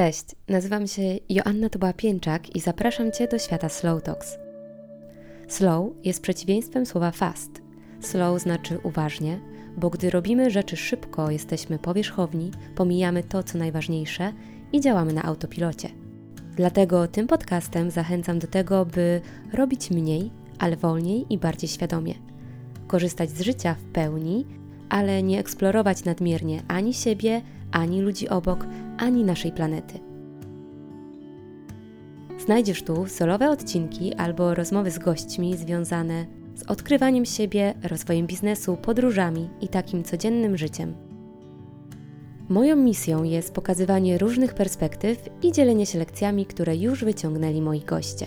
Cześć, nazywam się Joanna Toba-Pięczak i zapraszam Cię do świata Slow Talks. Slow jest przeciwieństwem słowa fast. Slow znaczy uważnie, bo gdy robimy rzeczy szybko, jesteśmy powierzchowni, pomijamy to, co najważniejsze i działamy na autopilocie. Dlatego tym podcastem zachęcam do tego, by robić mniej, ale wolniej i bardziej świadomie. Korzystać z życia w pełni, ale nie eksplorować nadmiernie ani siebie, ani ludzi obok, ani naszej planety. Znajdziesz tu solowe odcinki albo rozmowy z gośćmi związane z odkrywaniem siebie, rozwojem biznesu, podróżami i takim codziennym życiem. Moją misją jest pokazywanie różnych perspektyw i dzielenie się lekcjami, które już wyciągnęli moi goście.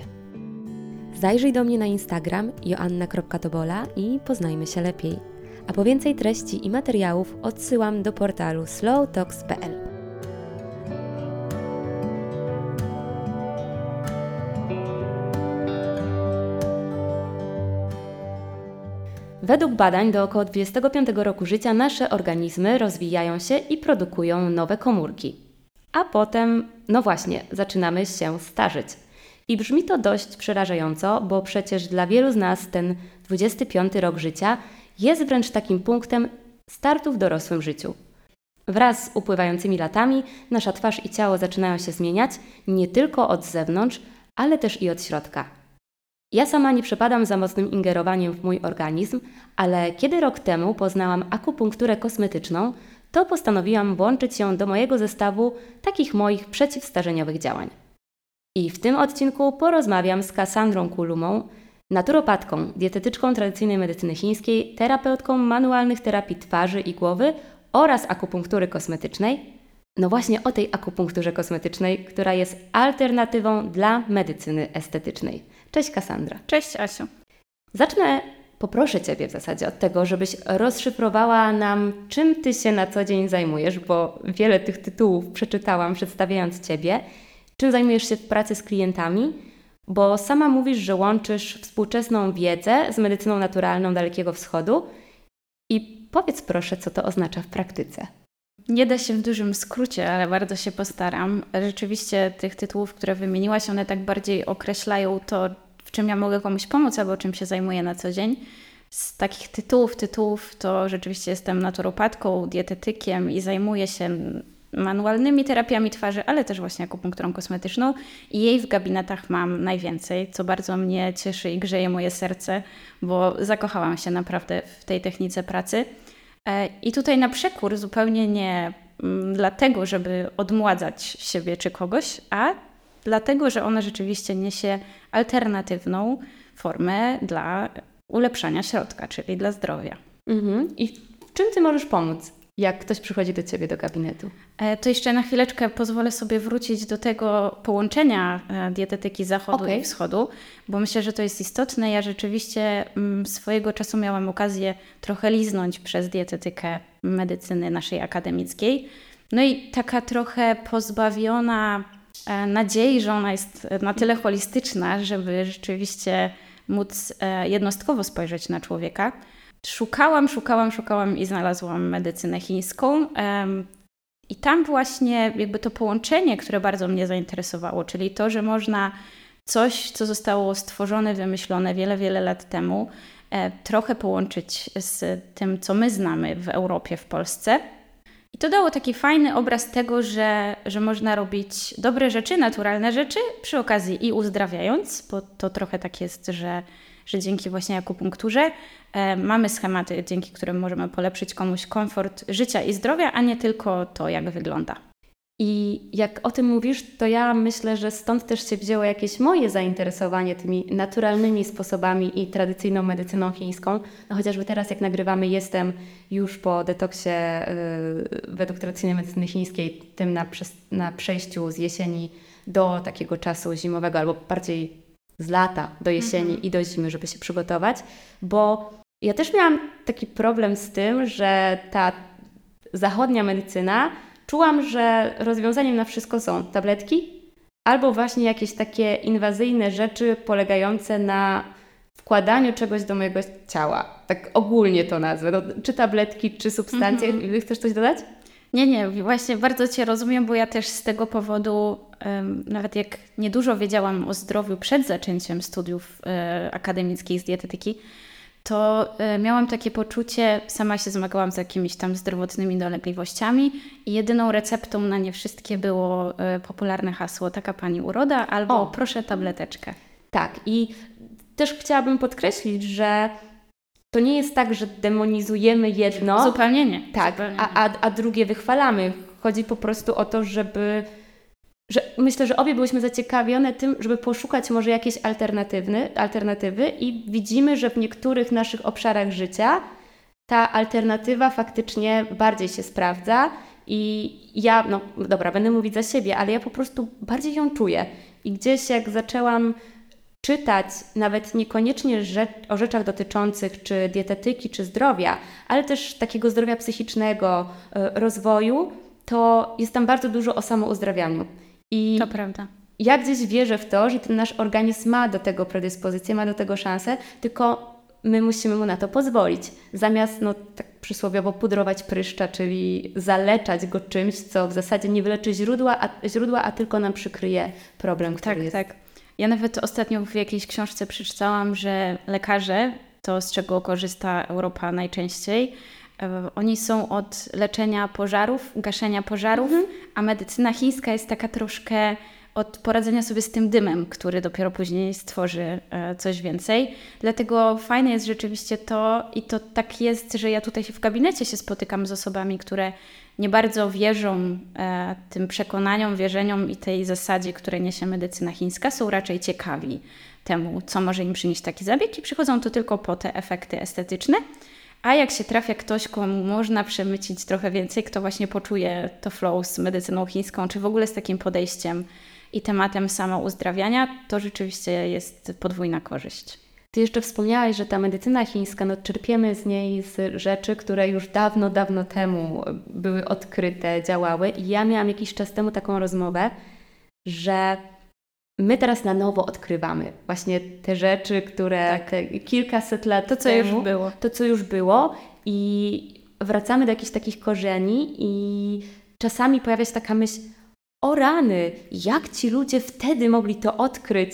Zajrzyj do mnie na Instagram joanna.tobola i poznajmy się lepiej. A po więcej treści i materiałów odsyłam do portalu slowtalks.pl. Według badań do około 25 roku życia nasze organizmy rozwijają się i produkują nowe komórki. A potem, no właśnie, zaczynamy się starzyć. I brzmi to dość przerażająco, bo przecież dla wielu z nas ten 25 rok życia jest wręcz takim punktem startu w dorosłym życiu. Wraz z upływającymi latami nasza twarz i ciało zaczynają się zmieniać nie tylko od zewnątrz, ale też i od środka. Ja sama nie przepadam za mocnym ingerowaniem w mój organizm, ale kiedy rok temu poznałam akupunkturę kosmetyczną, to postanowiłam włączyć ją do mojego zestawu takich moich przeciwstarzeniowych działań. I w tym odcinku porozmawiam z Kassandrą Kulumą, naturopatką, dietetyczką tradycyjnej medycyny chińskiej, terapeutką manualnych terapii twarzy i głowy oraz akupunktury kosmetycznej. No właśnie o tej akupunkturze kosmetycznej, która jest alternatywą dla medycyny estetycznej. Cześć Kassandra. Cześć Asiu. Zacznę, poproszę Ciebie w zasadzie od tego, żebyś rozszyfrowała nam, czym Ty się na co dzień zajmujesz, bo wiele tych tytułów przeczytałam przedstawiając Ciebie. Czym zajmujesz się w pracy z klientami? Bo sama mówisz, że łączysz współczesną wiedzę z medycyną naturalną Dalekiego Wschodu. I powiedz proszę, co to oznacza w praktyce. Nie da się w dużym skrócie, ale bardzo się postaram. Rzeczywiście tych tytułów, które wymieniłaś, one tak bardziej określają to, w czym ja mogę komuś pomóc albo czym się zajmuję na co dzień. Z takich tytułów, tytułów to rzeczywiście jestem naturopatką, dietetykiem i zajmuję się manualnymi terapiami twarzy, ale też właśnie akupunkturą kosmetyczną i jej w gabinetach mam najwięcej, co bardzo mnie cieszy i grzeje moje serce, bo zakochałam się naprawdę w tej technice pracy. E, I tutaj na przekór zupełnie nie mm, dlatego, żeby odmładzać siebie czy kogoś, a dlatego, że ona rzeczywiście niesie alternatywną formę dla ulepszania środka, czyli dla zdrowia. Mhm. I w czym Ty możesz pomóc? Jak ktoś przychodzi do Ciebie do gabinetu. E, to jeszcze na chwileczkę pozwolę sobie wrócić do tego połączenia e, dietetyki zachodu okay. i wschodu, bo myślę, że to jest istotne. Ja rzeczywiście mm, swojego czasu miałam okazję trochę liznąć przez dietetykę medycyny naszej akademickiej. No i taka trochę pozbawiona e, nadziei, że ona jest na tyle holistyczna, żeby rzeczywiście móc jednostkowo spojrzeć na człowieka szukałam, szukałam, szukałam i znalazłam medycynę chińską. I tam właśnie jakby to połączenie, które bardzo mnie zainteresowało, czyli to, że można coś, co zostało stworzone, wymyślone wiele, wiele lat temu, e, trochę połączyć z tym, co my znamy w Europie, w Polsce. I to dało taki fajny obraz tego, że, że można robić dobre rzeczy, naturalne rzeczy, przy okazji i uzdrawiając, bo to trochę tak jest, że że dzięki właśnie akupunkturze e, mamy schematy, dzięki którym możemy polepszyć komuś komfort życia i zdrowia, a nie tylko to, jak wygląda. I jak o tym mówisz, to ja myślę, że stąd też się wzięło jakieś moje zainteresowanie tymi naturalnymi sposobami i tradycyjną medycyną chińską. No chociażby teraz, jak nagrywamy, jestem już po detoksie yy, według tradycyjnej medycyny chińskiej, tym na, na przejściu z jesieni do takiego czasu zimowego, albo bardziej z lata do jesieni mhm. i do zimy, żeby się przygotować, bo ja też miałam taki problem z tym, że ta zachodnia medycyna, czułam, że rozwiązaniem na wszystko są tabletki albo właśnie jakieś takie inwazyjne rzeczy polegające na wkładaniu czegoś do mojego ciała. Tak ogólnie to nazwę. No, czy tabletki, czy substancje. Mhm. Chcesz coś dodać? Nie, nie, właśnie bardzo Cię rozumiem, bo ja też z tego powodu, nawet jak niedużo wiedziałam o zdrowiu przed zaczęciem studiów e, akademickich z dietetyki, to e, miałam takie poczucie, sama się zmagałam z jakimiś tam zdrowotnymi dolegliwościami i jedyną receptą na nie wszystkie było e, popularne hasło taka pani uroda albo o. proszę tableteczkę. Tak i też chciałabym podkreślić, że to nie jest tak, że demonizujemy jedno. Zupełnie nie. Tak, Zupełnie a, a, a drugie wychwalamy. Chodzi po prostu o to, żeby. Że myślę, że obie byłyśmy zaciekawione tym, żeby poszukać może jakiejś alternatywny, alternatywy, i widzimy, że w niektórych naszych obszarach życia ta alternatywa faktycznie bardziej się sprawdza. I ja, no dobra, będę mówić za siebie, ale ja po prostu bardziej ją czuję. I gdzieś jak zaczęłam czytać nawet niekoniecznie rzecz, o rzeczach dotyczących czy dietetyki, czy zdrowia, ale też takiego zdrowia psychicznego, e, rozwoju, to jest tam bardzo dużo o samouzdrawianiu. I to prawda. Ja gdzieś wierzę w to, że ten nasz organizm ma do tego predyspozycję, ma do tego szansę, tylko my musimy mu na to pozwolić. Zamiast, no tak przysłowiowo, pudrować pryszcza, czyli zaleczać go czymś, co w zasadzie nie wyleczy źródła, a, źródła, a tylko nam przykryje problem, który tak, jest. Tak, ja nawet ostatnio w jakiejś książce przeczytałam, że lekarze, to z czego korzysta Europa najczęściej, e, oni są od leczenia pożarów, gaszenia pożarów, mhm. a medycyna chińska jest taka troszkę od poradzenia sobie z tym dymem, który dopiero później stworzy e, coś więcej. Dlatego fajne jest rzeczywiście to, i to tak jest, że ja tutaj w gabinecie się spotykam z osobami, które nie bardzo wierzą e, tym przekonaniom, wierzeniom i tej zasadzie, które niesie medycyna chińska, są raczej ciekawi temu, co może im przynieść taki zabieg i przychodzą tu tylko po te efekty estetyczne. A jak się trafia ktoś, komu można przemycić trochę więcej, kto właśnie poczuje to flow z medycyną chińską, czy w ogóle z takim podejściem i tematem samouzdrawiania, to rzeczywiście jest podwójna korzyść. Ty jeszcze wspomniałaś, że ta medycyna chińska, no czerpiemy z niej z rzeczy, które już dawno, dawno temu były odkryte, działały. I ja miałam jakiś czas temu taką rozmowę, że my teraz na nowo odkrywamy właśnie te rzeczy, które tak. te kilkaset lat to, co temu, już było. To, co już było i wracamy do jakichś takich korzeni i czasami pojawia się taka myśl, o rany, jak ci ludzie wtedy mogli to odkryć,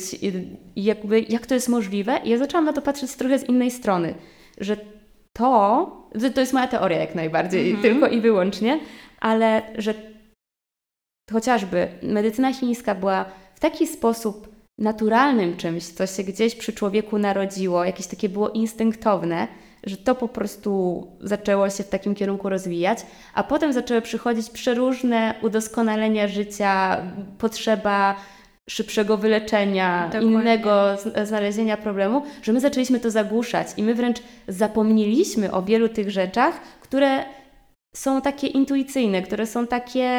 jakby, jak to jest możliwe? I ja zaczęłam na to patrzeć trochę z innej strony, że to, to jest moja teoria jak najbardziej, mm -hmm. tylko i wyłącznie, ale że chociażby medycyna chińska była w taki sposób naturalnym czymś, co się gdzieś przy człowieku narodziło, jakieś takie było instynktowne, że to po prostu zaczęło się w takim kierunku rozwijać, a potem zaczęły przychodzić przeróżne udoskonalenia życia, potrzeba szybszego wyleczenia, Dokładnie. innego znalezienia problemu, że my zaczęliśmy to zagłuszać i my wręcz zapomnieliśmy o wielu tych rzeczach, które są takie intuicyjne, które są takie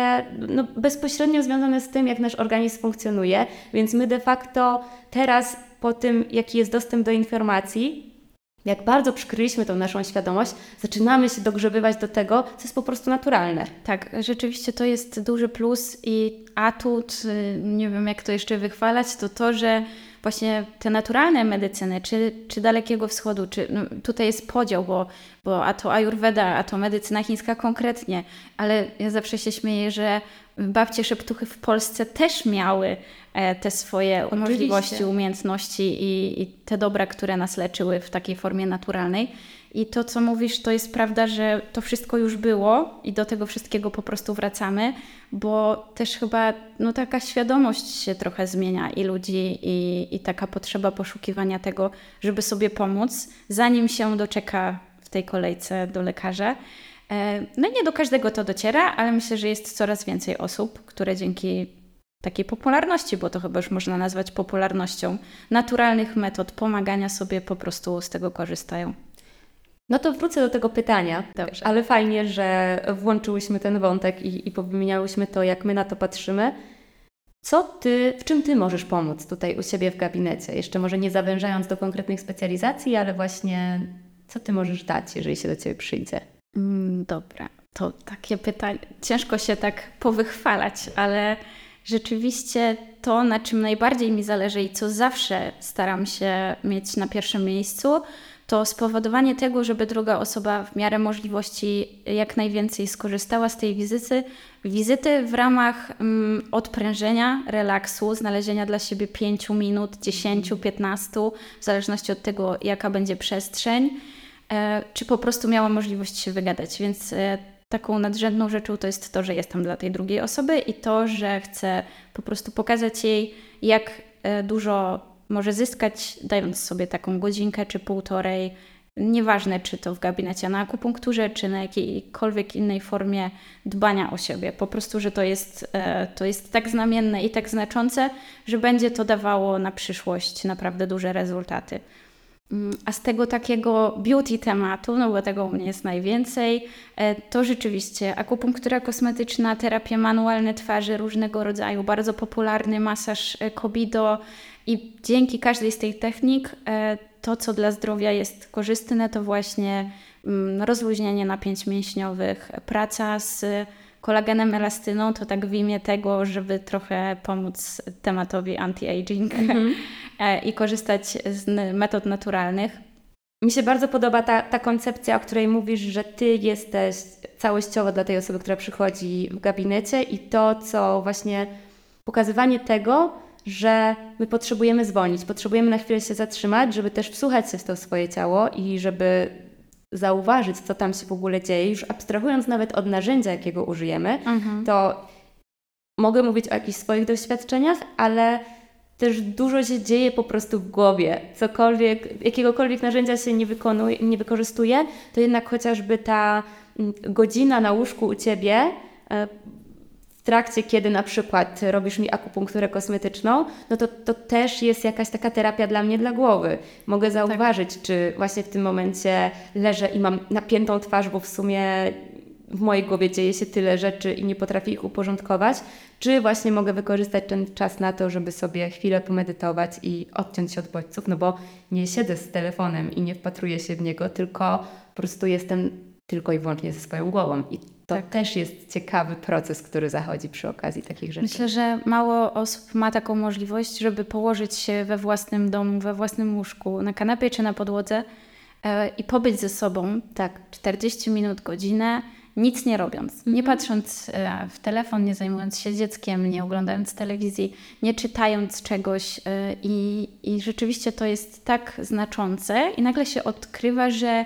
no, bezpośrednio związane z tym, jak nasz organizm funkcjonuje, więc my de facto teraz po tym, jaki jest dostęp do informacji, jak bardzo przykryliśmy tą naszą świadomość, zaczynamy się dogrzebywać do tego, co jest po prostu naturalne. Tak, rzeczywiście to jest duży plus i atut, y, nie wiem jak to jeszcze wychwalać, to to, że właśnie te naturalne medycyny, czy, czy Dalekiego Wschodu, czy no, tutaj jest podział, bo, bo a to Ayurveda, a to medycyna chińska konkretnie, ale ja zawsze się śmieję, że babcie szeptuchy w Polsce też miały e, te swoje Oczywiście. możliwości, umiejętności i, i te dobra, które nas leczyły w takiej formie naturalnej. I to, co mówisz, to jest prawda, że to wszystko już było i do tego wszystkiego po prostu wracamy, bo też chyba no, taka świadomość się trochę zmienia i ludzi, i, i taka potrzeba poszukiwania tego, żeby sobie pomóc, zanim się doczeka w tej kolejce do lekarza. E, no nie do każdego to dociera, ale myślę, że jest coraz więcej osób, które dzięki takiej popularności, bo to chyba już można nazwać popularnością naturalnych metod pomagania sobie po prostu z tego korzystają. No to wrócę do tego pytania, Dobrze. ale fajnie, że włączyłyśmy ten wątek i, i powymieniałyśmy to, jak my na to patrzymy. Co ty, w czym ty możesz pomóc tutaj u siebie w gabinecie? Jeszcze może nie zawężając do konkretnych specjalizacji, ale właśnie co ty możesz dać, jeżeli się do ciebie przyjdzie? Mm, dobra, to takie pytanie. Ciężko się tak powychwalać, ale rzeczywiście to, na czym najbardziej mi zależy i co zawsze staram się mieć na pierwszym miejscu, to spowodowanie tego, żeby druga osoba w miarę możliwości jak najwięcej skorzystała z tej wizyty, wizyty w ramach um, odprężenia, relaksu, znalezienia dla siebie 5 minut, 10, 15, w zależności od tego, jaka będzie przestrzeń, czy po prostu miała możliwość się wygadać. Więc e, taką nadrzędną rzeczą to jest to, że jestem dla tej drugiej osoby i to, że chcę po prostu pokazać jej, jak e, dużo może zyskać, dając sobie taką godzinkę czy półtorej. Nieważne, czy to w gabinecie na akupunkturze, czy na jakiejkolwiek innej formie dbania o siebie. Po prostu, że to jest, e, to jest tak znamienne i tak znaczące, że będzie to dawało na przyszłość naprawdę duże rezultaty. Mm, a z tego takiego beauty tematu, no bo tego u mnie jest najwięcej, e, to rzeczywiście akupunktura kosmetyczna, terapie manualne twarzy różnego rodzaju, bardzo popularny masaż e, Kobido i dzięki każdej z tych technik e, to, co dla zdrowia jest korzystne, to właśnie mm, rozluźnienie napięć mięśniowych, praca z kolagenem, elastyną, to tak w imię tego, żeby trochę pomóc tematowi anti-aging mm-hmm. i korzystać z metod naturalnych. Mi się bardzo podoba ta, ta koncepcja, o której mówisz, że ty jesteś całościowo dla tej osoby, która przychodzi w gabinecie i to, co właśnie pokazywanie tego, że my potrzebujemy zwolnić, potrzebujemy na chwilę się zatrzymać, żeby też wsłuchać się w to swoje ciało i żeby zauważyć, co tam się w ogóle dzieje, już abstrahując nawet od narzędzia, jakiego użyjemy, mhm. to mogę mówić o jakichś swoich doświadczeniach, ale też dużo się dzieje po prostu w głowie. Cokolwiek, jakiegokolwiek narzędzia się nie, wykonuje, nie wykorzystuje, to jednak chociażby ta mm, godzina na łóżku u Ciebie e, w trakcie, kiedy na przykład robisz mi akupunkturę kosmetyczną, no to, to też jest jakaś taka terapia dla mnie, dla głowy. Mogę zauważyć, tak. czy właśnie w tym momencie leżę i mam napiętą twarz, bo w sumie w mojej głowie dzieje się tyle rzeczy i nie potrafię ich uporządkować, czy właśnie mogę wykorzystać ten czas na to, żeby sobie chwilę pomedytować i odciąć się od bodźców, no bo nie siedzę z telefonem i nie wpatruję się w niego, tylko po prostu jestem tylko i wyłącznie ze swoją głową. I to tak. też jest ciekawy proces, który zachodzi przy okazji takich rzeczy. Myślę, że mało osób ma taką możliwość, żeby położyć się we własnym domu, we własnym łóżku, na kanapie czy na podłodze e, i pobyć ze sobą tak 40 minut, godzinę, nic nie robiąc, mhm. nie patrząc e, w telefon, nie zajmując się dzieckiem, nie oglądając telewizji, nie czytając czegoś e, i, i rzeczywiście to jest tak znaczące i nagle się odkrywa, że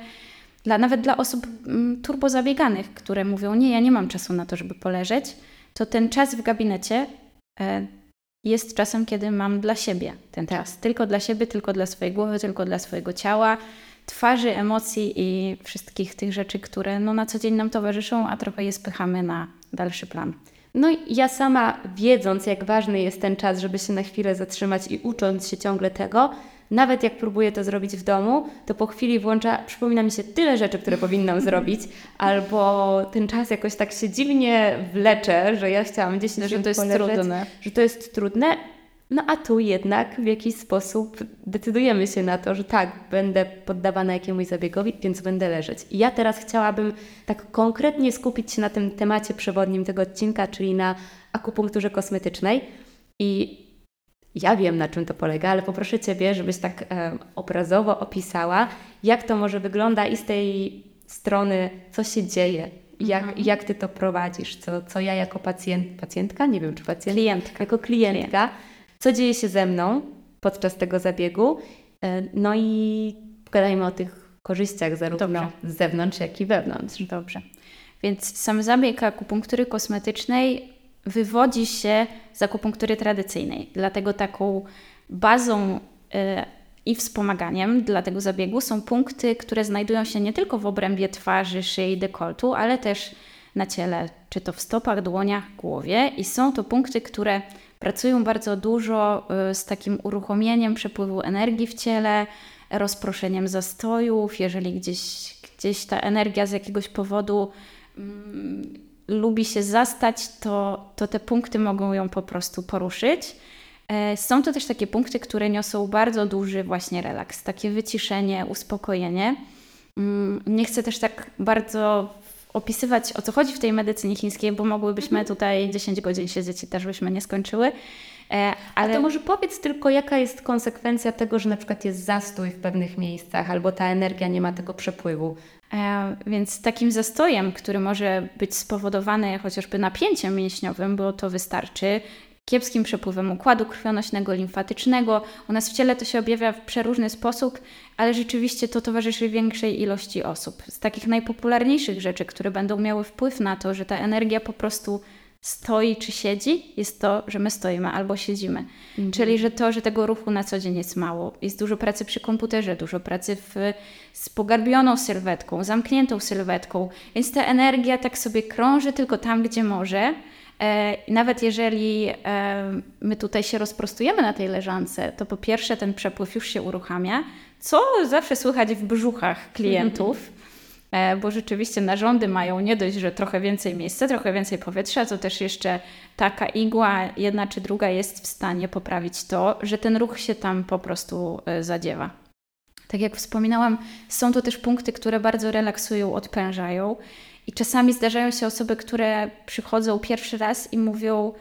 dla, nawet dla osób mm, turbozabieganych, które mówią, nie, ja nie mam czasu na to, żeby poleżeć, to ten czas w gabinecie e, jest czasem, kiedy mam dla siebie ten czas. Tylko dla siebie, tylko dla swojej głowy, tylko dla swojego ciała, twarzy, emocji i wszystkich tych rzeczy, które no, na co dzień nam towarzyszą, a trochę je spychamy na dalszy plan. No i ja sama wiedząc, jak ważny jest ten czas, żeby się na chwilę zatrzymać i ucząc się ciągle tego, nawet jak próbuję to zrobić w domu, to po chwili włącza, przypomina mi się tyle rzeczy, które powinnam zrobić, albo ten czas jakoś tak się dziwnie wlecze, że ja chciałam gdzieś że to jest poleżeć, trudne. że to jest trudne. No a tu jednak w jakiś sposób decydujemy się na to, że tak, będę poddawana jakiemuś zabiegowi, więc będę leżeć. I ja teraz chciałabym tak konkretnie skupić się na tym temacie przewodnim tego odcinka, czyli na akupunkturze kosmetycznej. I ja wiem, na czym to polega, ale poproszę Ciebie, żebyś tak e, obrazowo opisała, jak to może wygląda i z tej strony, co się dzieje, jak, mhm. jak Ty to prowadzisz, co, co ja jako pacjent, pacjentka, nie wiem czy pacjent, klientka, jako klientka, co dzieje się ze mną podczas tego zabiegu, e, no i pogadajmy o tych korzyściach zarówno Dobrze. z zewnątrz, jak i wewnątrz. Dobrze. Więc sam zabieg akupunktury kosmetycznej wywodzi się z akupunktury tradycyjnej. Dlatego taką bazą y, i wspomaganiem dla tego zabiegu są punkty, które znajdują się nie tylko w obrębie twarzy, szyi, dekoltu, ale też na ciele, czy to w stopach, dłoniach, głowie. I są to punkty, które pracują bardzo dużo y, z takim uruchomieniem przepływu energii w ciele, rozproszeniem zastojów, jeżeli gdzieś, gdzieś ta energia z jakiegoś powodu mm, lubi się zastać, to, to te punkty mogą ją po prostu poruszyć. E, są to też takie punkty, które niosą bardzo duży właśnie relaks, takie wyciszenie, uspokojenie. Mm, nie chcę też tak bardzo opisywać, o co chodzi w tej medycynie chińskiej, bo mogłybyśmy mhm. tutaj 10 godzin siedzieć i też byśmy nie skończyły. Ale... A to może powiedz tylko, jaka jest konsekwencja tego, że na przykład jest zastój w pewnych miejscach albo ta energia nie ma tego przepływu. E, więc takim zastojem, który może być spowodowany chociażby napięciem mięśniowym, bo to wystarczy, kiepskim przepływem układu krwionośnego, limfatycznego. U nas w ciele to się objawia w przeróżny sposób, ale rzeczywiście to towarzyszy większej ilości osób. Z takich najpopularniejszych rzeczy, które będą miały wpływ na to, że ta energia po prostu stoi czy siedzi, jest to, że my stoimy albo siedzimy. Mhm. Czyli, że to, że tego ruchu na co dzień jest mało. Jest dużo pracy przy komputerze, dużo pracy w, z pogarbioną sylwetką, zamkniętą sylwetką, więc ta energia tak sobie krąży tylko tam, gdzie może. E, nawet jeżeli e, my tutaj się rozprostujemy na tej leżance, to po pierwsze ten przepływ już się uruchamia, co zawsze słychać w brzuchach klientów. E, bo rzeczywiście narządy mają nie dość, że trochę więcej miejsca, trochę więcej powietrza, to też jeszcze taka igła, jedna czy druga, jest w stanie poprawić to, że ten ruch się tam po prostu e, zadziewa. Tak jak wspominałam, są to też punkty, które bardzo relaksują, odprężają. I czasami zdarzają się osoby, które przychodzą pierwszy raz i mówią: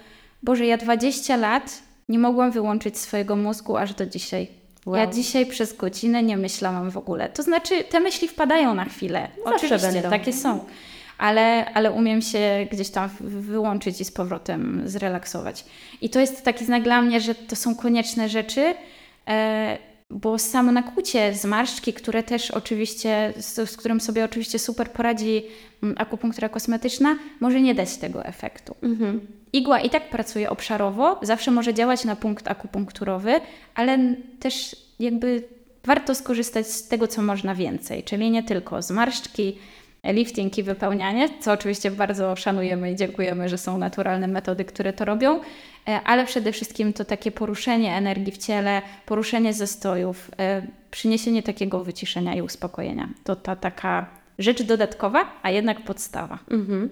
Boże, ja 20 lat nie mogłam wyłączyć swojego mózgu aż do dzisiaj. Wow. Ja dzisiaj przez godzinę nie myślałam w ogóle. To znaczy, te myśli wpadają na chwilę. Zawsze Oczywiście, będą. takie są. Ale, ale umiem się gdzieś tam wyłączyć i z powrotem zrelaksować. I to jest taki znak dla mnie, że to są konieczne rzeczy, e, bo samo nakłucie zmarszczki, które też oczywiście, z, z, którym sobie oczywiście super poradzi mm, akupunktura kosmetyczna, może nie dać tego efektu. Mhm. Igła i tak pracuje obszarowo, zawsze może działać na punkt akupunkturowy, ale też jakby warto skorzystać z tego, co można więcej, czyli nie tylko zmarszczki, lifting i wypełnianie, co oczywiście bardzo szanujemy i dziękujemy, że są naturalne metody, które to robią, e, ale przede wszystkim to takie poruszenie energii w ciele, poruszenie zastojów, e, przyniesienie takiego wyciszenia i uspokojenia. To ta taka rzecz dodatkowa, a jednak podstawa. Mhm.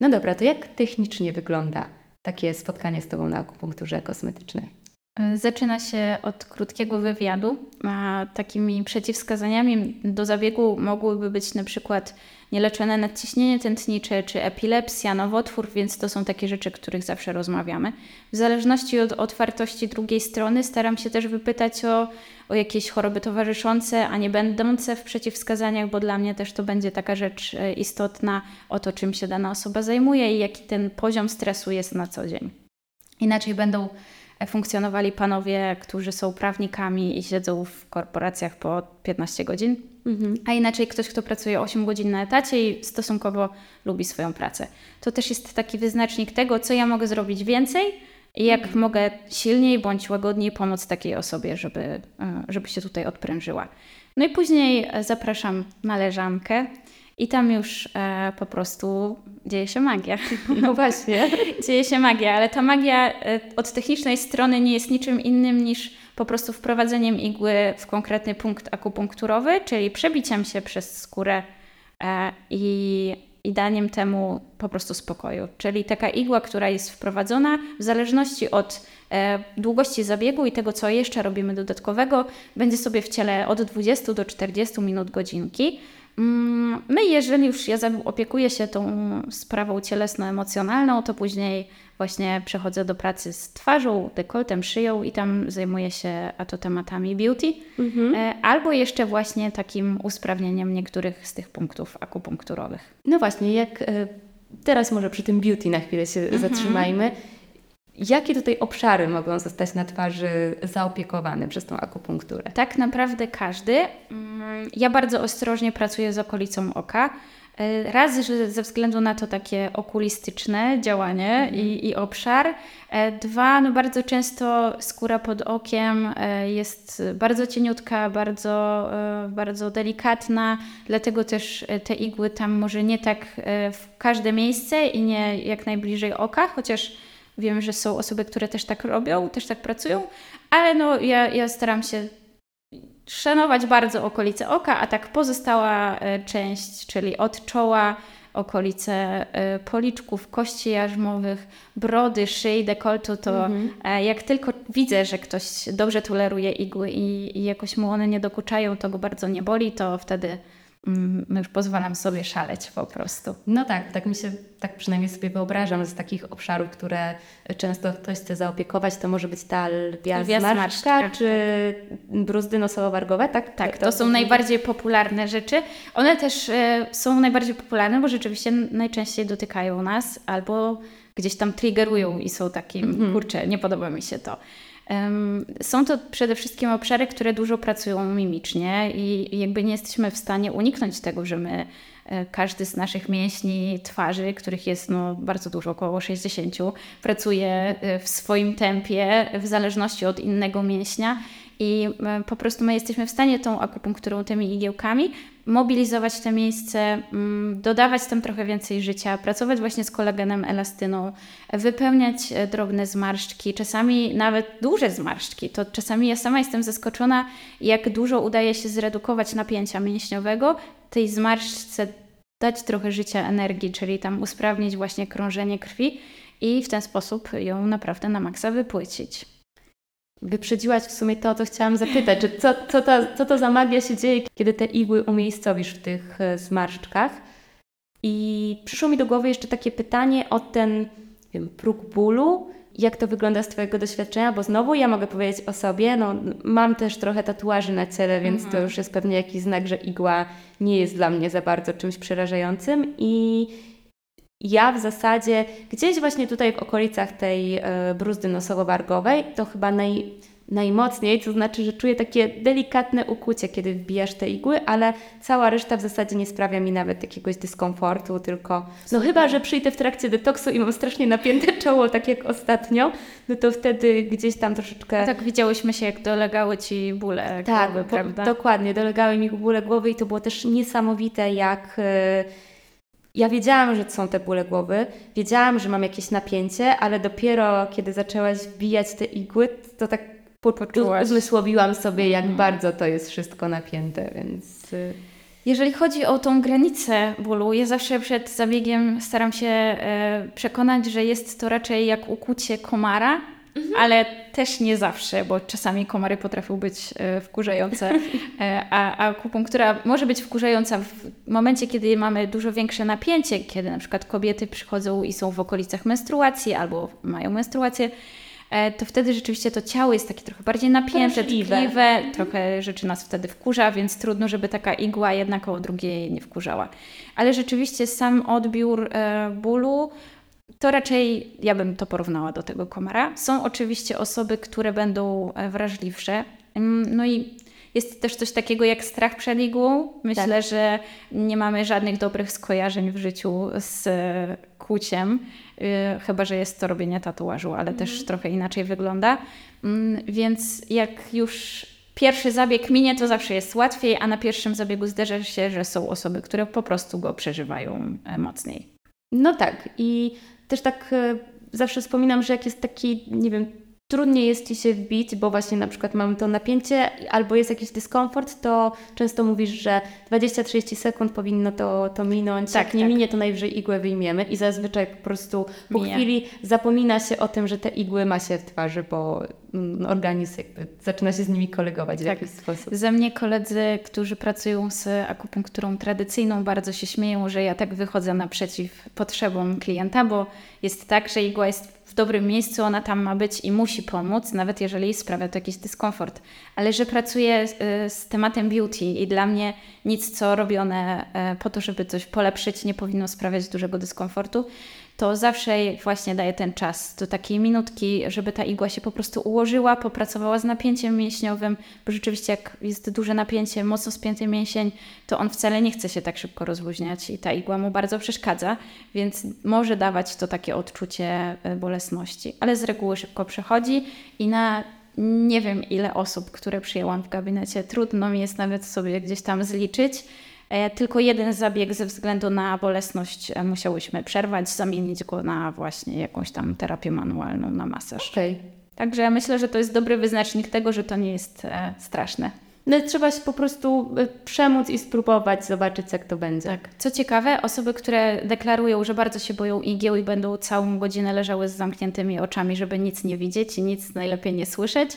No dobra, to jak technicznie wygląda takie spotkanie z Tobą na akupunkturze kosmetycznej? Zaczyna się od krótkiego wywiadu. A takimi przeciwwskazaniami do zabiegu mogłyby być na przykład nieleczone nadciśnienie tętnicze czy epilepsja, nowotwór, więc to są takie rzeczy, o których zawsze rozmawiamy. W zależności od otwartości drugiej strony staram się też wypytać o, o jakieś choroby towarzyszące, a nie będące w przeciwwskazaniach, bo dla mnie też to będzie taka rzecz e, istotna o to, czym się dana osoba zajmuje i jaki ten poziom stresu jest na co dzień. Inaczej będą funkcjonowali panowie, którzy są prawnikami i siedzą w korporacjach po 15 godzin, mhm. a inaczej ktoś, kto pracuje 8 godzin na etacie i stosunkowo lubi swoją pracę. To też jest taki wyznacznik tego, co ja mogę zrobić więcej i jak mhm. mogę silniej bądź łagodniej pomóc takiej osobie, żeby, e, żeby się tutaj odprężyła. No i później e, zapraszam na leżankę. I tam już e, po prostu dzieje się magia. No właśnie. dzieje się magia, ale ta magia e, od technicznej strony nie jest niczym innym niż po prostu wprowadzeniem igły w konkretny punkt akupunkturowy, czyli przebiciem się przez skórę e, i, i daniem temu po prostu spokoju. Czyli taka igła, która jest wprowadzona w zależności od e, długości zabiegu i tego, co jeszcze robimy dodatkowego, będzie sobie w ciele od 20 do 40 minut godzinki. Mm, my, jeżeli już ja opiekuję się tą sprawą cielesno-emocjonalną, to później właśnie przechodzę do pracy z twarzą, dekoltem, szyją i tam zajmuję się a to tematami beauty, mhm. E, albo jeszcze właśnie takim usprawnieniem niektórych z tych punktów akupunkturowych. No właśnie, jak e, teraz może przy tym beauty na chwilę się mhm. zatrzymajmy. Jakie tutaj obszary mogą zostać na twarzy zaopiekowane przez tą akupunkturę? Tak naprawdę każdy. Mm, ja bardzo ostrożnie pracuję z okolicą oka. E, raz, że ze względu na to takie okulistyczne działanie mhm. i, i, obszar. E, dwa, no bardzo często skóra pod okiem e, jest bardzo cieniutka, bardzo, bardzo delikatna, dlatego też te igły tam może nie tak w każde miejsce i nie jak najbliżej oka, chociaż Wiem, że są osoby, które też tak robią, też tak pracują, ale no ja, ja staram się szanować bardzo okolice oka, a tak pozostała e, część, czyli od czoła, okolice e, policzków, kości jarzmowych, brody, szyi, dekoltu, to mhm. E, jak tylko widzę, że ktoś dobrze toleruje igły i, i jakoś mu one nie dokuczają, to go bardzo nie boli, to wtedy już pozwalam sobie szaleć po prostu. No tak, tak mi się, tak przynajmniej sobie wyobrażam z takich obszarów, które często ktoś chce zaopiekować, to może być ta lwia zmarszczka, czy bruzdy nosowo-wargowe, tak? Tak, to są najbardziej popularne rzeczy. One też e, są najbardziej popularne, bo rzeczywiście najczęściej dotykają nas albo gdzieś tam triggerują i są takim, mm -hmm. kurczę, nie podoba mi się to. Są to przede wszystkim obszary, które dużo pracują mimicznie i jakby nie jesteśmy w stanie uniknąć tego, że my e, każdy z naszych mięśni twarzy, których jest no, bardzo dużo, około 60, pracuje e, w swoim tempie w zależności od innego mięśnia i e, po prostu my jesteśmy w stanie tą akupunkturą, tymi igiełkami mobilizować te miejsce, mm, dodawać tam trochę więcej życia, pracować właśnie z kolagenem, elastyną, wypełniać e, drobne zmarszczki, czasami nawet duże zmarszczki. To czasami ja sama jestem zaskoczona, jak dużo udaje się zredukować napięcia mięśniowego, tej zmarszczce dać trochę życia, energii, czyli tam usprawnić właśnie krążenie krwi i w ten sposób ją naprawdę na maksa wypłycić. Wyprzedziłaś w sumie to, co chciałam zapytać, że co, co, to, co to za magia się dzieje, kiedy te igły umiejscowisz w tych e, zmarszczkach. I przyszło mi do głowy jeszcze takie pytanie o ten wiem, próg bólu. Jak to wygląda z Twojego doświadczenia? Bo znowu ja mogę powiedzieć o sobie, no mam też trochę tatuaży na ciele, więc mhm. to już jest pewnie jakiś znak, że igła nie jest dla mnie za bardzo czymś przerażającym. I ja w zasadzie gdzieś właśnie tutaj w okolicach tej e, bruzdy nosowo-wargowej to chyba naj, najmocniej, to znaczy, że czuję takie delikatne ukucie, kiedy wbijasz te igły, ale cała reszta w zasadzie nie sprawia mi nawet jakiegoś dyskomfortu, tylko no chyba, że przyjdę w trakcie detoksu i mam strasznie napięte czoło, tak jak ostatnio, no to wtedy gdzieś tam troszeczkę... Tak widziałyśmy się, jak dolegały Ci bóle tak, głowy, prawda? dokładnie, dolegały mi bóle głowy i to było też niesamowite, jak... Yy, ja wiedziałam, że są te bóle głowy, wiedziałam, że mam jakieś napięcie, ale dopiero kiedy zaczęłaś wbijać te igły, to tak Poczułaś. uzmysłowiłam sobie, jak mm. bardzo to jest wszystko napięte, więc... Y, Jeżeli chodzi o tą granicę bólu, ja zawsze przed zabiegiem staram się e, przekonać, że jest to raczej jak ukucie komara, Mhm. Ale też nie zawsze, bo czasami komary potrafią być e, wkurzające, e, a, a akupunktura może być wkurzająca w momencie, kiedy mamy dużo większe napięcie, kiedy na przykład kobiety przychodzą i są w okolicach menstruacji albo mają menstruację, e, to wtedy rzeczywiście to ciało jest takie trochę bardziej napięte, tkliwe, mhm. trochę rzeczy nas wtedy wkurza, więc trudno, żeby taka igła jednak o drugiej nie wkurzała. Ale rzeczywiście sam odbiór bólu to raczej ja bym to porównała do tego komara. Są oczywiście osoby, które będą e, wrażliwsze. Mm, no i jest też coś takiego jak strach przed igłą. Myślę, tak. że nie mamy żadnych dobrych skojarzeń w życiu z e, kłuciem, e, chyba że jest to robienie tatuażu, ale też mhm. trochę inaczej wygląda. Mm, więc jak już pierwszy zabieg minie, to zawsze jest łatwiej, a na pierwszym zabiegu zderza się, że są osoby, które po prostu go przeżywają mocniej. No tak i też tak e, zawsze wspominam, że jak jest taki, nie wiem, trudniej jest Ci się wbić, bo właśnie na przykład mamy to napięcie albo jest jakiś dyskomfort, to często mówisz, że 20-30 sekund powinno to, to minąć. Tak, Jak nie tak. minie, to najwyżej igłę wyjmiemy i zazwyczaj po prostu po Minie. chwili zapomina się o tym, że te igły ma się w twarzy, bo mm, organizm jakby zaczyna się z nimi kolegować w tak. jakiś sposób. Ze mnie koledzy, którzy pracują z akupunkturą tradycyjną bardzo się śmieją, że ja tak wychodzę naprzeciw potrzebom klienta, bo jest tak, że igła jest w dobrym miejscu, ona tam ma być i musi pomóc, nawet jeżeli sprawia to jakiś dyskomfort. Ale że pracuję y, z tematem beauty i dla mnie nic, co robione y, po to, żeby coś polepszyć, nie powinno sprawiać dużego dyskomfortu, to zawsze właśnie daje ten czas do takiej minutki, żeby ta igła się po prostu ułożyła, popracowała z napięciem mięśniowym, bo rzeczywiście jak jest duże napięcie, mocno spięty mięsień, to on wcale nie chce się tak szybko rozluźniać i ta igła mu bardzo przeszkadza, więc może dawać to takie odczucie e, bolesności, ale z reguły szybko przechodzi i na nie wiem ile osób, które przyjęłam w gabinecie, trudno mi jest nawet sobie gdzieś tam zliczyć, tylko jeden zabieg ze względu na bolesność e, musiałyśmy przerwać, zamienić go na właśnie jakąś tam terapię manualną, na masaż. Okay. Także ja myślę, że to jest dobry wyznacznik tego, że to nie jest e, straszne. No, trzeba się po prostu przemóc i spróbować, zobaczyć jak to będzie. Tak. Co ciekawe, osoby, które deklarują, że bardzo się boją igieł i będą całą godzinę leżały z zamkniętymi oczami, żeby nic nie widzieć i nic najlepiej nie słyszeć,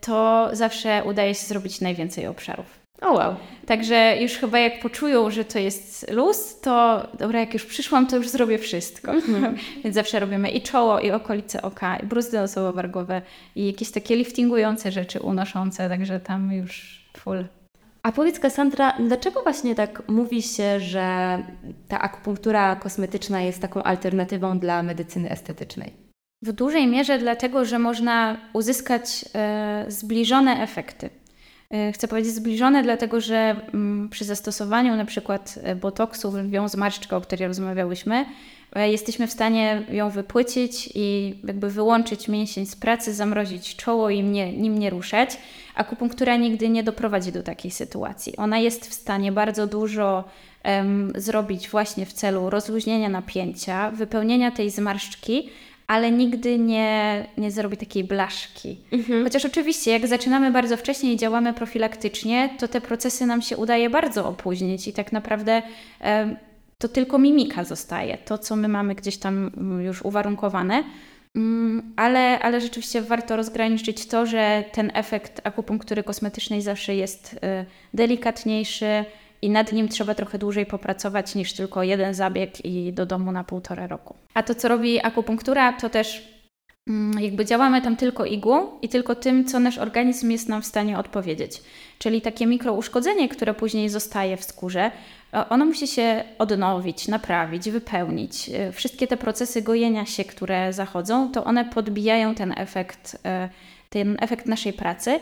to zawsze udaje się zrobić najwięcej obszarów. O wow. Także już chyba jak poczują, że to jest luz, to dobra, jak już przyszłam, to już zrobię wszystko. Mm. Więc zawsze robimy i czoło, i okolice oka, i bruzdy osobowo-wargowe, i jakieś takie liftingujące rzeczy unoszące, także tam już full. A powiedz Kassandra, dlaczego właśnie tak mówi się, że ta akupunktura kosmetyczna jest taką alternatywą dla medycyny estetycznej? W dużej mierze dlatego, że można uzyskać e, zbliżone efekty. E, chcę powiedzieć zbliżone, dlatego że mm, przy zastosowaniu na przykład e, botoksu lwią zmarszczkę, o której rozmawiałyśmy, e, jesteśmy w stanie ją wypłycić i jakby wyłączyć mięsień z pracy, zamrozić czoło i nim nie ruszać. Akupunktura nigdy nie doprowadzi do takiej sytuacji. Ona jest w stanie bardzo dużo um, zrobić właśnie w celu rozluźnienia napięcia, wypełnienia tej zmarszczki, ale nigdy nie, nie zrobi takiej blaszki. Mhm. Chociaż oczywiście, jak zaczynamy bardzo wcześnie i działamy profilaktycznie, to te procesy nam się udaje bardzo opóźnić i tak naprawdę e, to tylko mimika zostaje, to co my mamy gdzieś tam mm, już uwarunkowane. Mm, ale, ale rzeczywiście warto rozgraniczyć to, że ten efekt akupunktury kosmetycznej zawsze jest e, delikatniejszy, i nad nim trzeba trochę dłużej popracować niż tylko jeden zabieg i do domu na półtora roku. A to, co robi akupunktura, to też mm, jakby działamy tam tylko igłą i tylko tym, co nasz organizm jest nam w stanie odpowiedzieć. Czyli takie mikrouszkodzenie, które później zostaje w skórze, ono musi się odnowić, naprawić, wypełnić. E, wszystkie te procesy gojenia się, które zachodzą, to one podbijają ten efekt, e, ten efekt naszej pracy.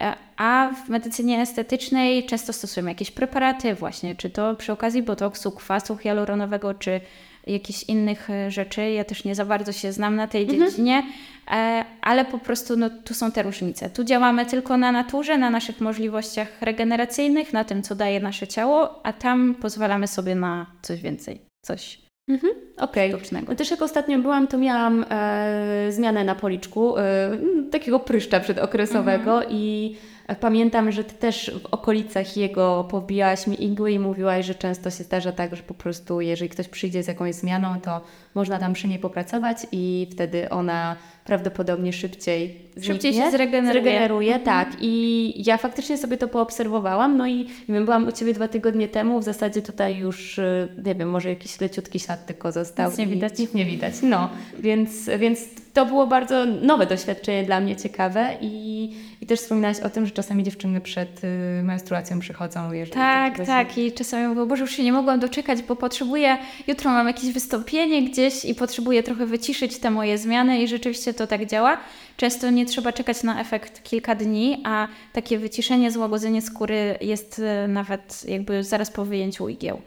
E, a w medycynie estetycznej często stosujemy jakieś preparaty właśnie, czy to przy okazji botoksu, kwasu hialuronowego, czy jakichś innych e, rzeczy. Ja też nie za bardzo się znam na tej mhm. dziedzinie, e, ale po prostu no, tu są te różnice. Tu działamy tylko na naturze, na naszych możliwościach regeneracyjnych, na tym, co daje nasze ciało, a tam pozwalamy sobie na coś więcej, coś Mhm, Okej. Okay. Też jak ostatnio byłam, to miałam e, zmianę na policzku, e, takiego pryszcza przedokresowego mhm. i pamiętam, że Ty też w okolicach jego pobijałaś mi igły i mówiłaś, że często się zdarza tak, że po prostu jeżeli ktoś przyjdzie z jakąś zmianą, to można tam przy niej popracować i wtedy ona prawdopodobnie szybciej Szybciej się zregeneruje. zregeneruje mhm. tak. I ja faktycznie sobie to poobserwowałam, no i nie wiem, byłam u Ciebie dwa tygodnie temu, w zasadzie tutaj już, y, nie wiem, może jakiś leciutki ślad tylko został. Nic nie widać. Nic nie widać, no. Więc, więc to było bardzo nowe doświadczenie dla mnie, ciekawe i, i też wspominałaś o tym, że czasami dziewczyny przed y, menstruacją przychodzą. Jeżeli tak, tak i czasami mówię, Boże, już się nie mogłam doczekać, bo potrzebuję, jutro mam jakieś wystąpienie gdzieś i potrzebuję trochę wyciszyć te moje zmiany i rzeczywiście to tak działa. Często nie trzeba czekać na efekt kilka dni, a takie wyciszenie, złagodzenie skóry jest y, nawet jakby zaraz po wyjęciu igieł.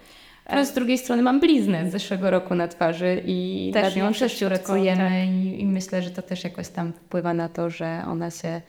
Ale z drugiej strony mam bliznę z zeszłego roku na twarzy i też ją też pracujemy tak. i, i myślę, że to też jakoś tam wpływa na to, że ona się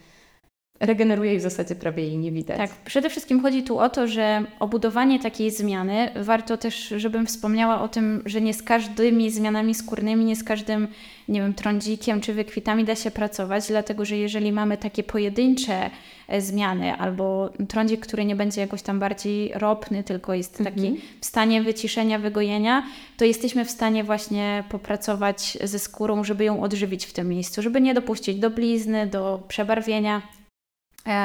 regeneruje i w zasadzie prawie jej nie widać. Tak, przede wszystkim chodzi tu o to, że obudowanie takiej zmiany, warto też, żebym wspomniała o tym, że nie z każdymi zmianami skórnymi, nie z każdym, nie wiem, trądzikiem czy wykwitami da się pracować, dlatego że jeżeli mamy takie pojedyncze e, zmiany albo trądzik, który nie będzie jakoś tam bardziej ropny, tylko jest taki mhm. w stanie wyciszenia, wygojenia, to jesteśmy w stanie właśnie popracować ze skórą, żeby ją odżywić w tym miejscu, żeby nie dopuścić do blizny, do przebarwienia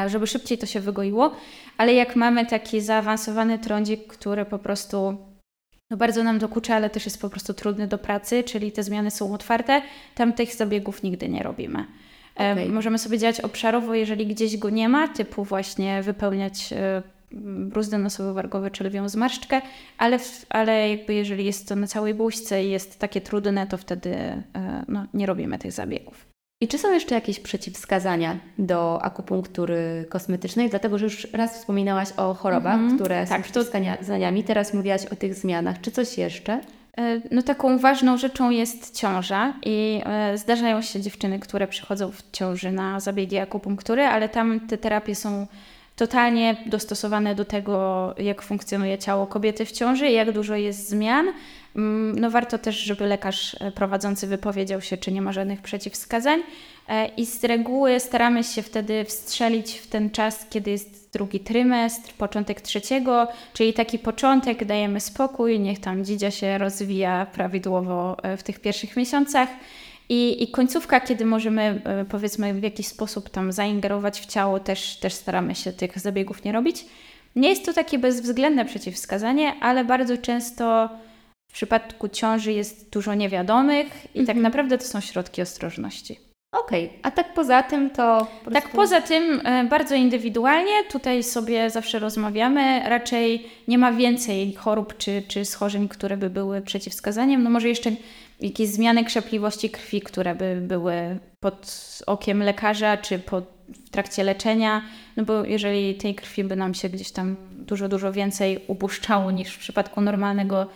żeby szybciej to się wygoiło, ale jak mamy taki zaawansowany trądzik, który po prostu no bardzo nam dokucza, ale też jest po prostu trudny do pracy, czyli te zmiany są otwarte, tam tych zabiegów nigdy nie robimy. E, okay. Możemy sobie działać obszarowo, jeżeli gdzieś go nie ma, typu właśnie wypełniać e, bruzdę nosowo-wargowe czy lwią zmarszczkę, ale, ale jakby jeżeli jest to na całej buźce i jest takie trudne, to wtedy no, nie robimy tych zabiegów. I czy są jeszcze jakieś przeciwwskazania do akupunktury kosmetycznej? Dlatego, że już raz wspominałaś o chorobach, mm które tak, są przeciwwskazaniami, teraz mówiłaś o tych zmianach. Czy coś jeszcze? E, no taką ważną rzeczą jest ciąża i e, zdarzają się dziewczyny, które przychodzą w ciąży na zabiegi akupunktury, ale tam te terapie są totalnie dostosowane do tego, jak funkcjonuje ciało kobiety w ciąży, jak dużo jest zmian. Mm, no warto też, żeby lekarz e, prowadzący wypowiedział się, czy nie ma żadnych przeciwwskazań. E, I z reguły staramy się wtedy wstrzelić w ten czas, kiedy jest drugi trymestr, początek trzeciego, czyli taki początek, dajemy spokój, niech tam dzidzia się rozwija prawidłowo e, w tych pierwszych miesiącach. I, I końcówka, kiedy możemy powiedzmy w jakiś sposób tam zaingerować w ciało, też, też staramy się tych zabiegów nie robić. Nie jest to takie bezwzględne przeciwwskazanie, ale bardzo często w przypadku ciąży jest dużo niewiadomych i tak mhm. tak naprawdę to są środki ostrożności. Okej, okay. a tak poza tym to. Po tak poza tym e, bardzo indywidualnie, tutaj sobie zawsze rozmawiamy. Raczej nie ma więcej chorób czy, czy schorzeń, które by były przeciwwskazaniem. No może jeszcze jakieś zmiany krzepliwości krwi, które by były pod okiem lekarza czy pod, w trakcie leczenia, no bo jeżeli tej krwi by nam się gdzieś tam dużo, dużo więcej upuszczało niż w przypadku normalnego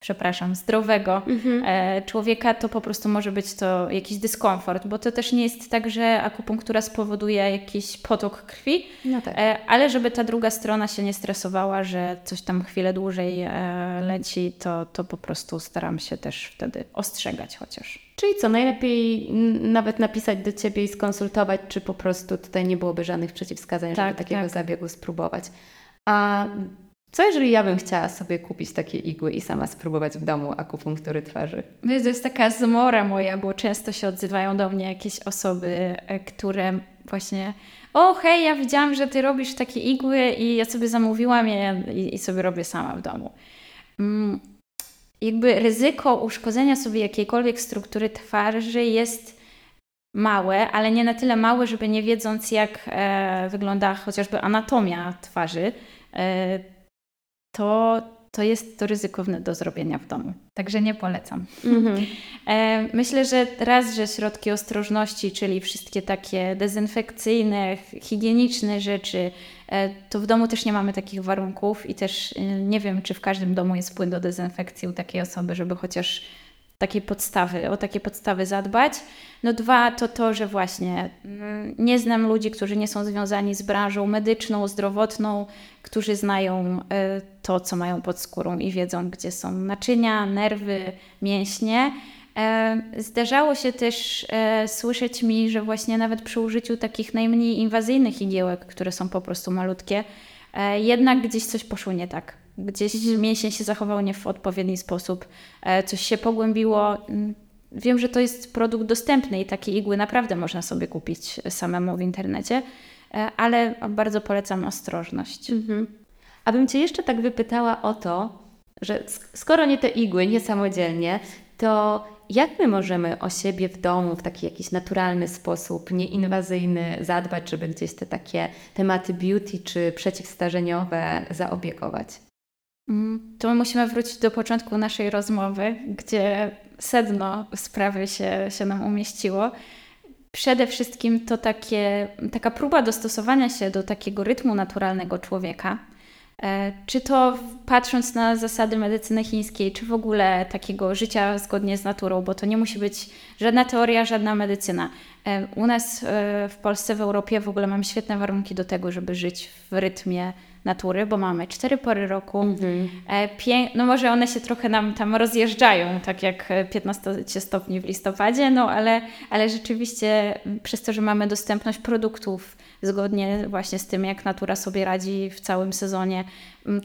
przepraszam, zdrowego mhm. E, człowieka, to po prostu może być to jakiś dyskomfort, bo to też nie jest tak, że akupunktura spowoduje jakiś potok krwi, no tak. E, ale żeby ta druga strona się nie stresowała, że coś tam chwilę dłużej e, leci, to, to po prostu staram się też wtedy ostrzegać chociaż. Czyli co, najlepiej nawet napisać do Ciebie i skonsultować, czy po prostu tutaj nie byłoby żadnych przeciwwskazań, tak, żeby takiego tak. zabiegu spróbować. A co jeżeli ja bym chciała sobie kupić takie igły i sama spróbować w domu akupunktury twarzy? To jest taka zmora moja, bo często się odzywają do mnie jakieś osoby, e, które właśnie o hej, ja widziałam, że Ty robisz takie igły i ja sobie zamówiłam je i, i sobie robię sama w domu. Mm, jakby ryzyko uszkodzenia sobie jakiejkolwiek struktury twarzy jest małe, ale nie na tyle małe, żeby nie wiedząc jak e, wygląda chociażby anatomia twarzy, e, to, to jest to ryzykowne do zrobienia w domu. Także nie polecam. Mm-hmm. E, myślę, że raz, że środki ostrożności, czyli wszystkie takie dezynfekcyjne, higieniczne rzeczy, e, to w domu też nie mamy takich warunków i też e, nie wiem, czy w każdym domu jest płyn do dezynfekcji u takiej osoby, żeby chociaż takiej podstawy, o takie podstawy zadbać. No dwa to to, że właśnie mm, nie znam ludzi, którzy nie są związani z branżą medyczną, zdrowotną, którzy znają e, to, co mają pod skórą i wiedzą, gdzie są naczynia, nerwy, mięśnie. E, zdarzało się też e, słyszeć mi, że właśnie nawet przy użyciu takich najmniej inwazyjnych igiełek, które są po prostu malutkie, jednak gdzieś coś poszło nie tak gdzieś mięsień się zachował nie w odpowiedni sposób, e, coś się pogłębiło. Mm, wiem, że to jest produkt dostępny i takie igły naprawdę można sobie kupić samemu w internecie, e, ale bardzo polecam ostrożność. Mhm. Abym Cię jeszcze tak wypytała o to, że skoro nie te igły, nie samodzielnie, to jak my możemy o siebie w domu w taki jakiś naturalny sposób, nieinwazyjny zadbać, żeby gdzieś te takie tematy beauty czy przeciwstarzeniowe zaobiegować? Mm, to musimy wrócić do początku naszej rozmowy, gdzie sedno sprawy się, się nam umieściło. Przede wszystkim to takie, taka próba dostosowania się do takiego rytmu naturalnego człowieka. E, czy to patrząc na zasady medycyny chińskiej, czy w ogóle takiego życia zgodnie z naturą, bo to nie musi być żadna teoria, żadna medycyna. E, u nas e, w Polsce, w Europie w ogóle mamy świetne warunki do tego, żeby żyć w rytmie natury, bo mamy cztery pory roku. Mhm. Pię- no może one się trochę nam tam rozjeżdżają, tak jak 15 stopni w listopadzie, no ale, ale rzeczywiście przez to, że mamy dostępność produktów zgodnie właśnie z tym, jak natura sobie radzi w całym sezonie,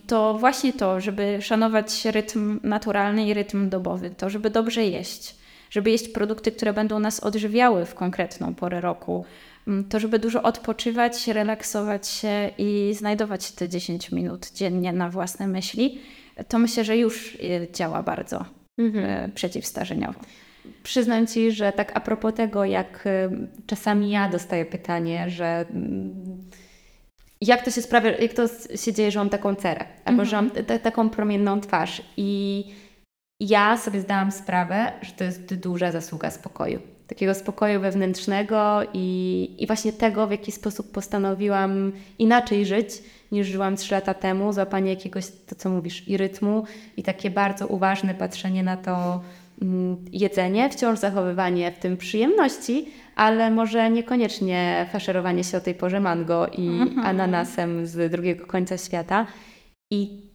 to właśnie to, żeby szanować rytm naturalny i rytm dobowy, to żeby dobrze jeść, żeby jeść produkty, które będą nas odżywiały w konkretną porę roku, Mm, to żeby dużo odpoczywać, relaksować się i znajdować te 10 minut dziennie na własne myśli, to myślę, że już y, działa bardzo mhm. Y, przeciwstarzeniowo. Przyznam Ci, że tak a propos tego, jak y, czasami ja dostaję pytanie, że mm, jak to się sprawia, jak to się dzieje, że mam taką cerę, albo mhm. że mam t- taką promienną twarz i ja sobie zdałam sprawę, że to jest duża zasługa spokoju takiego spokoju wewnętrznego i, i właśnie tego, w jaki sposób postanowiłam inaczej żyć niż żyłam trzy lata temu, złapanie jakiegoś, to co mówisz, i rytmu i takie bardzo uważne patrzenie na to mm, jedzenie, wciąż zachowywanie w tym przyjemności, ale może niekoniecznie faszerowanie się o tej porze mango i mhm. ananasem z drugiego końca świata. I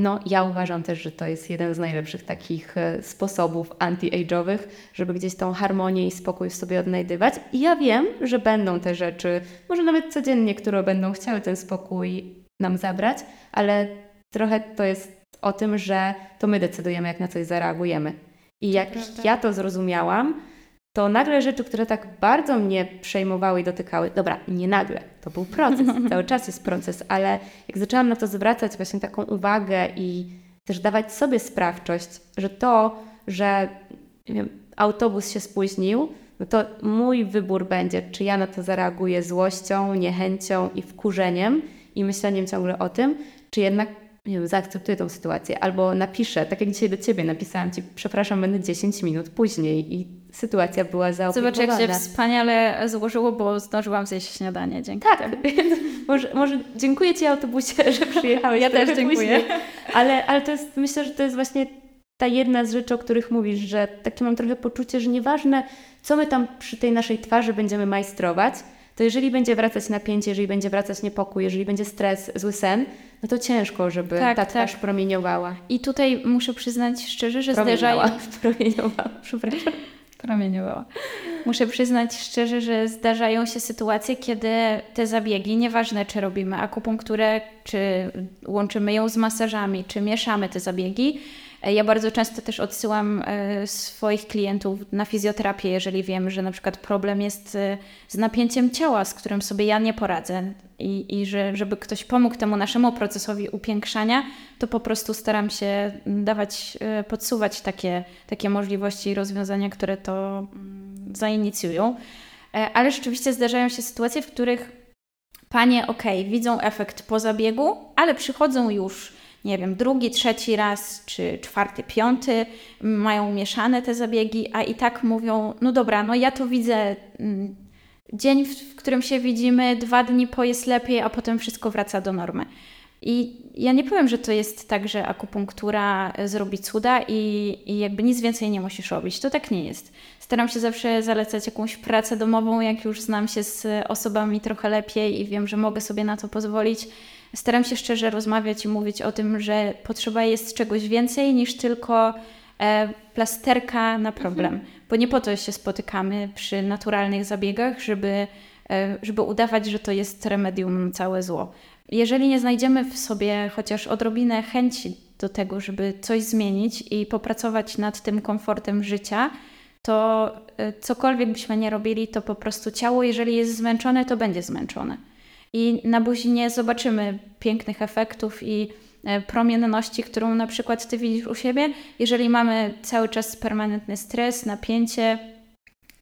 no, ja uważam też, że to jest jeden z najlepszych takich e, sposobów anti-age'owych, żeby gdzieś tą harmonię i spokój w sobie odnajdywać. I ja wiem, że będą te rzeczy, może nawet codziennie, które będą chciały ten spokój nam zabrać, ale trochę to jest o tym, że to my decydujemy, jak na coś zareagujemy. I jak ja to zrozumiałam, to nagle rzeczy, które tak bardzo mnie przejmowały i dotykały, dobra, nie nagle, to był proces, cały czas jest proces, ale jak zaczęłam na to zwracać właśnie taką uwagę i też dawać sobie sprawczość, że to, że wiem, autobus się spóźnił, no to mój wybór będzie, czy ja na to zareaguję złością, niechęcią i wkurzeniem i myśleniem ciągle o tym, czy jednak nie wiem, zaakceptuję tą sytuację, albo napiszę, tak jak dzisiaj do Ciebie napisałam Ci, przepraszam, będę 10 minut później i sytuacja była zaopiekowana. Zobacz, jak się wspaniale złożyło, bo zdążyłam zjeść śniadanie dzięki Tak, może, może dziękuję Ci autobusie, że przyjechałeś. Ja też dziękuję. Później. Ale, ale to jest, myślę, że to jest właśnie ta jedna z rzeczy, o których mówisz, że takie mam trochę poczucie, że nieważne, co my tam przy tej naszej twarzy będziemy majstrować, to jeżeli będzie wracać napięcie, jeżeli będzie wracać niepokój, jeżeli będzie stres, zły sen, no to ciężko, żeby tak, ta twarz tak. promieniowała. I tutaj muszę przyznać szczerze, że zdarzają... Promieniowała, przepraszam. Promieniowała. Muszę przyznać szczerze, że zdarzają się sytuacje, kiedy te zabiegi, nieważne czy robimy akupunkturę, czy łączymy ją z masażami, czy mieszamy te zabiegi, ja bardzo często też odsyłam e, swoich klientów na fizjoterapię, jeżeli wiem, że na przykład problem jest e, z napięciem ciała, z którym sobie ja nie poradzę i, i że, żeby ktoś pomógł temu naszemu procesowi upiększania, to po prostu staram się dawać, podsuwać takie, takie możliwości i rozwiązania, które to mm, zainicjują. Ale rzeczywiście zdarzają się sytuacje, w których panie, ok, widzą efekt po zabiegu, ale przychodzą już nie wiem, drugi, trzeci raz, czy czwarty, piąty, mają mieszane te zabiegi, a i tak mówią, no dobra, no ja to widzę mm, dzień, w którym się widzimy, dwa dni po jest lepiej, a potem wszystko wraca do normy. I ja nie powiem, że to jest tak, że akupunktura zrobi cuda i, i jakby nic więcej nie musisz robić. To tak nie jest. Staram się zawsze zalecać jakąś pracę domową, jak już znam się z osobami trochę lepiej i wiem, że mogę sobie na to pozwolić staram się szczerze rozmawiać i mówić o tym, że potrzeba jest czegoś więcej niż tylko e, plasterka na problem, mhm. bo nie po to się spotykamy przy naturalnych zabiegach, żeby, e, żeby udawać, że to jest remedium na całe zło. Jeżeli nie znajdziemy w sobie chociaż odrobinę chęci do tego, żeby coś zmienić i popracować nad tym komfortem życia, to e, cokolwiek byśmy nie robili, to po prostu ciało, jeżeli jest zmęczone, to będzie zmęczone i na buzi nie zobaczymy pięknych efektów i e, promienności, którą na przykład Ty widzisz u siebie, jeżeli mamy cały czas permanentny stres, napięcie,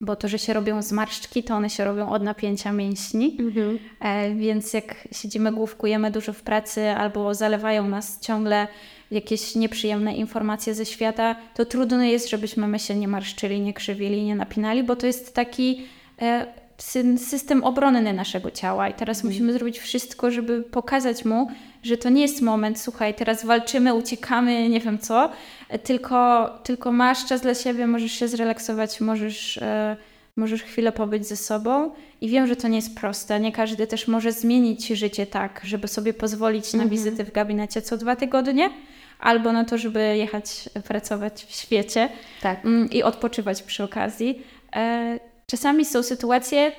bo to, że się robią zmarszczki, to one się robią od napięcia mięśni, mhm. e, więc jak siedzimy, główkujemy dużo w pracy albo zalewają nas ciągle jakieś nieprzyjemne informacje ze świata, to trudno jest, żebyśmy my się nie marszczyli, nie krzywili, nie napinali, bo to jest taki e, system obronny naszego ciała i teraz mhm. musimy zrobić wszystko, żeby pokazać mu, że to nie jest moment, słuchaj, teraz walczymy, uciekamy, nie wiem co, tylko, tylko masz czas dla siebie, możesz się zrelaksować, możesz, e, możesz chwilę pobyć ze sobą i wiem, że to nie jest proste, nie każdy też może zmienić życie tak, żeby sobie pozwolić na mhm. wizyty w gabinecie co dwa tygodnie, albo na to, żeby jechać pracować w świecie tak. Mm, i odpoczywać przy okazji. Czasami są sytuacje,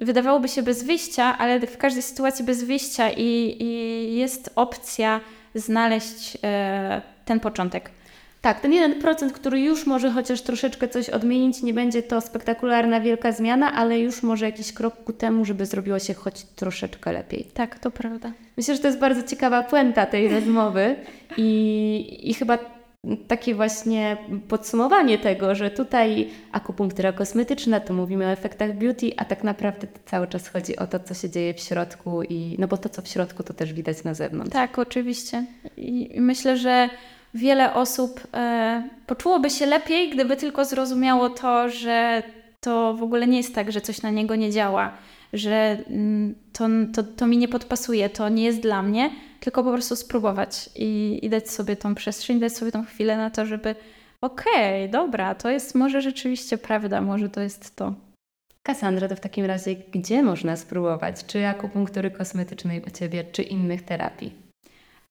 wydawałoby się bez wyjścia, ale w każdej sytuacji bez wyjścia i, i jest opcja znaleźć e, ten początek. Tak, ten 1%, który już może chociaż troszeczkę coś odmienić, nie będzie to spektakularna, wielka zmiana, ale już może jakiś krok ku temu, żeby zrobiło się choć troszeczkę lepiej. Tak, to prawda. Myślę, że to jest bardzo ciekawa puenta tej rozmowy i, i chyba takie właśnie podsumowanie tego, że tutaj akupunktura kosmetyczna, to mówimy o efektach beauty, a tak naprawdę cały czas chodzi o to, co się dzieje w środku i no bo to, co w środku, to też widać na zewnątrz. Tak, oczywiście. I myślę, że wiele osób e, poczułoby się lepiej, gdyby tylko zrozumiało to, że to w ogóle nie jest tak, że coś na niego nie działa, że mm, to, to, to mi nie podpasuje, to nie jest dla mnie, tylko po prostu spróbować i, i dać sobie tą przestrzeń, dać sobie tą chwilę na to, żeby okej, okay, dobra, to jest może rzeczywiście prawda, może to jest to. Kassandra, to w takim razie gdzie można spróbować? Czy akupunktury kosmetycznej u Ciebie, czy innych terapii?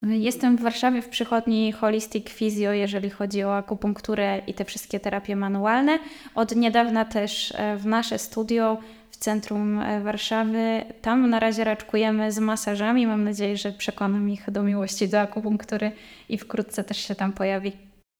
Jestem w Warszawie w przychodni Holistic Physio, jeżeli chodzi o akupunkturę i te wszystkie terapie manualne. Od niedawna też e, w nasze studio centrum e, Warszawy. Tam na razie raczkujemy z masażami. Mam nadzieję, że przekonam ich do miłości do akupunktury i wkrótce też się tam pojawi.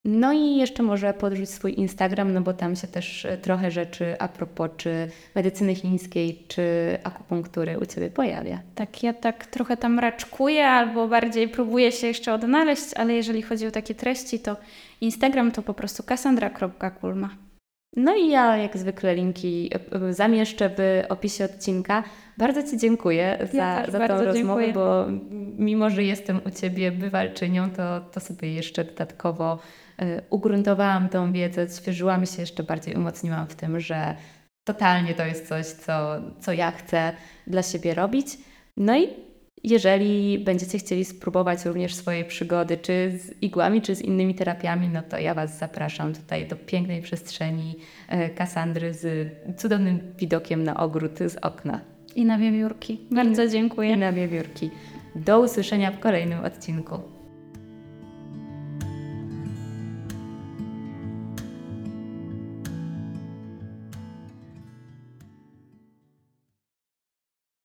No i jeszcze może podrzuć swój Instagram, no bo tam się też e, trochę rzeczy a propos czy medycyny chińskiej, czy akupunktury u Ciebie pojawia. Tak, ja tak trochę tam raczkuję albo bardziej próbuję się jeszcze odnaleźć, ale jeżeli chodzi o takie treści, to Instagram to po prostu kassandra.kulma. No i ja jak zwykle linki e, e, zamieszczę w opisie odcinka. Bardzo Ci dziękuję za, ja za tą rozmowę, bo mimo, że jestem u Ciebie bywalczynią, to, to sobie jeszcze dodatkowo y, ugruntowałam tą wiedzę, świeżyłam się jeszcze bardziej, umocniłam w tym, że totalnie to jest coś, co, co ja chcę dla siebie robić. No i jeżeli będziecie chcieli spróbować również swojej przygody, czy z igłami, czy z innymi terapiami, no to ja Was zapraszam tutaj do pięknej przestrzeni Kasandry z cudownym widokiem na ogród z okna. I na wiewiórki. Bardzo dziękuję. I na wiewiórki. Do usłyszenia w kolejnym odcinku.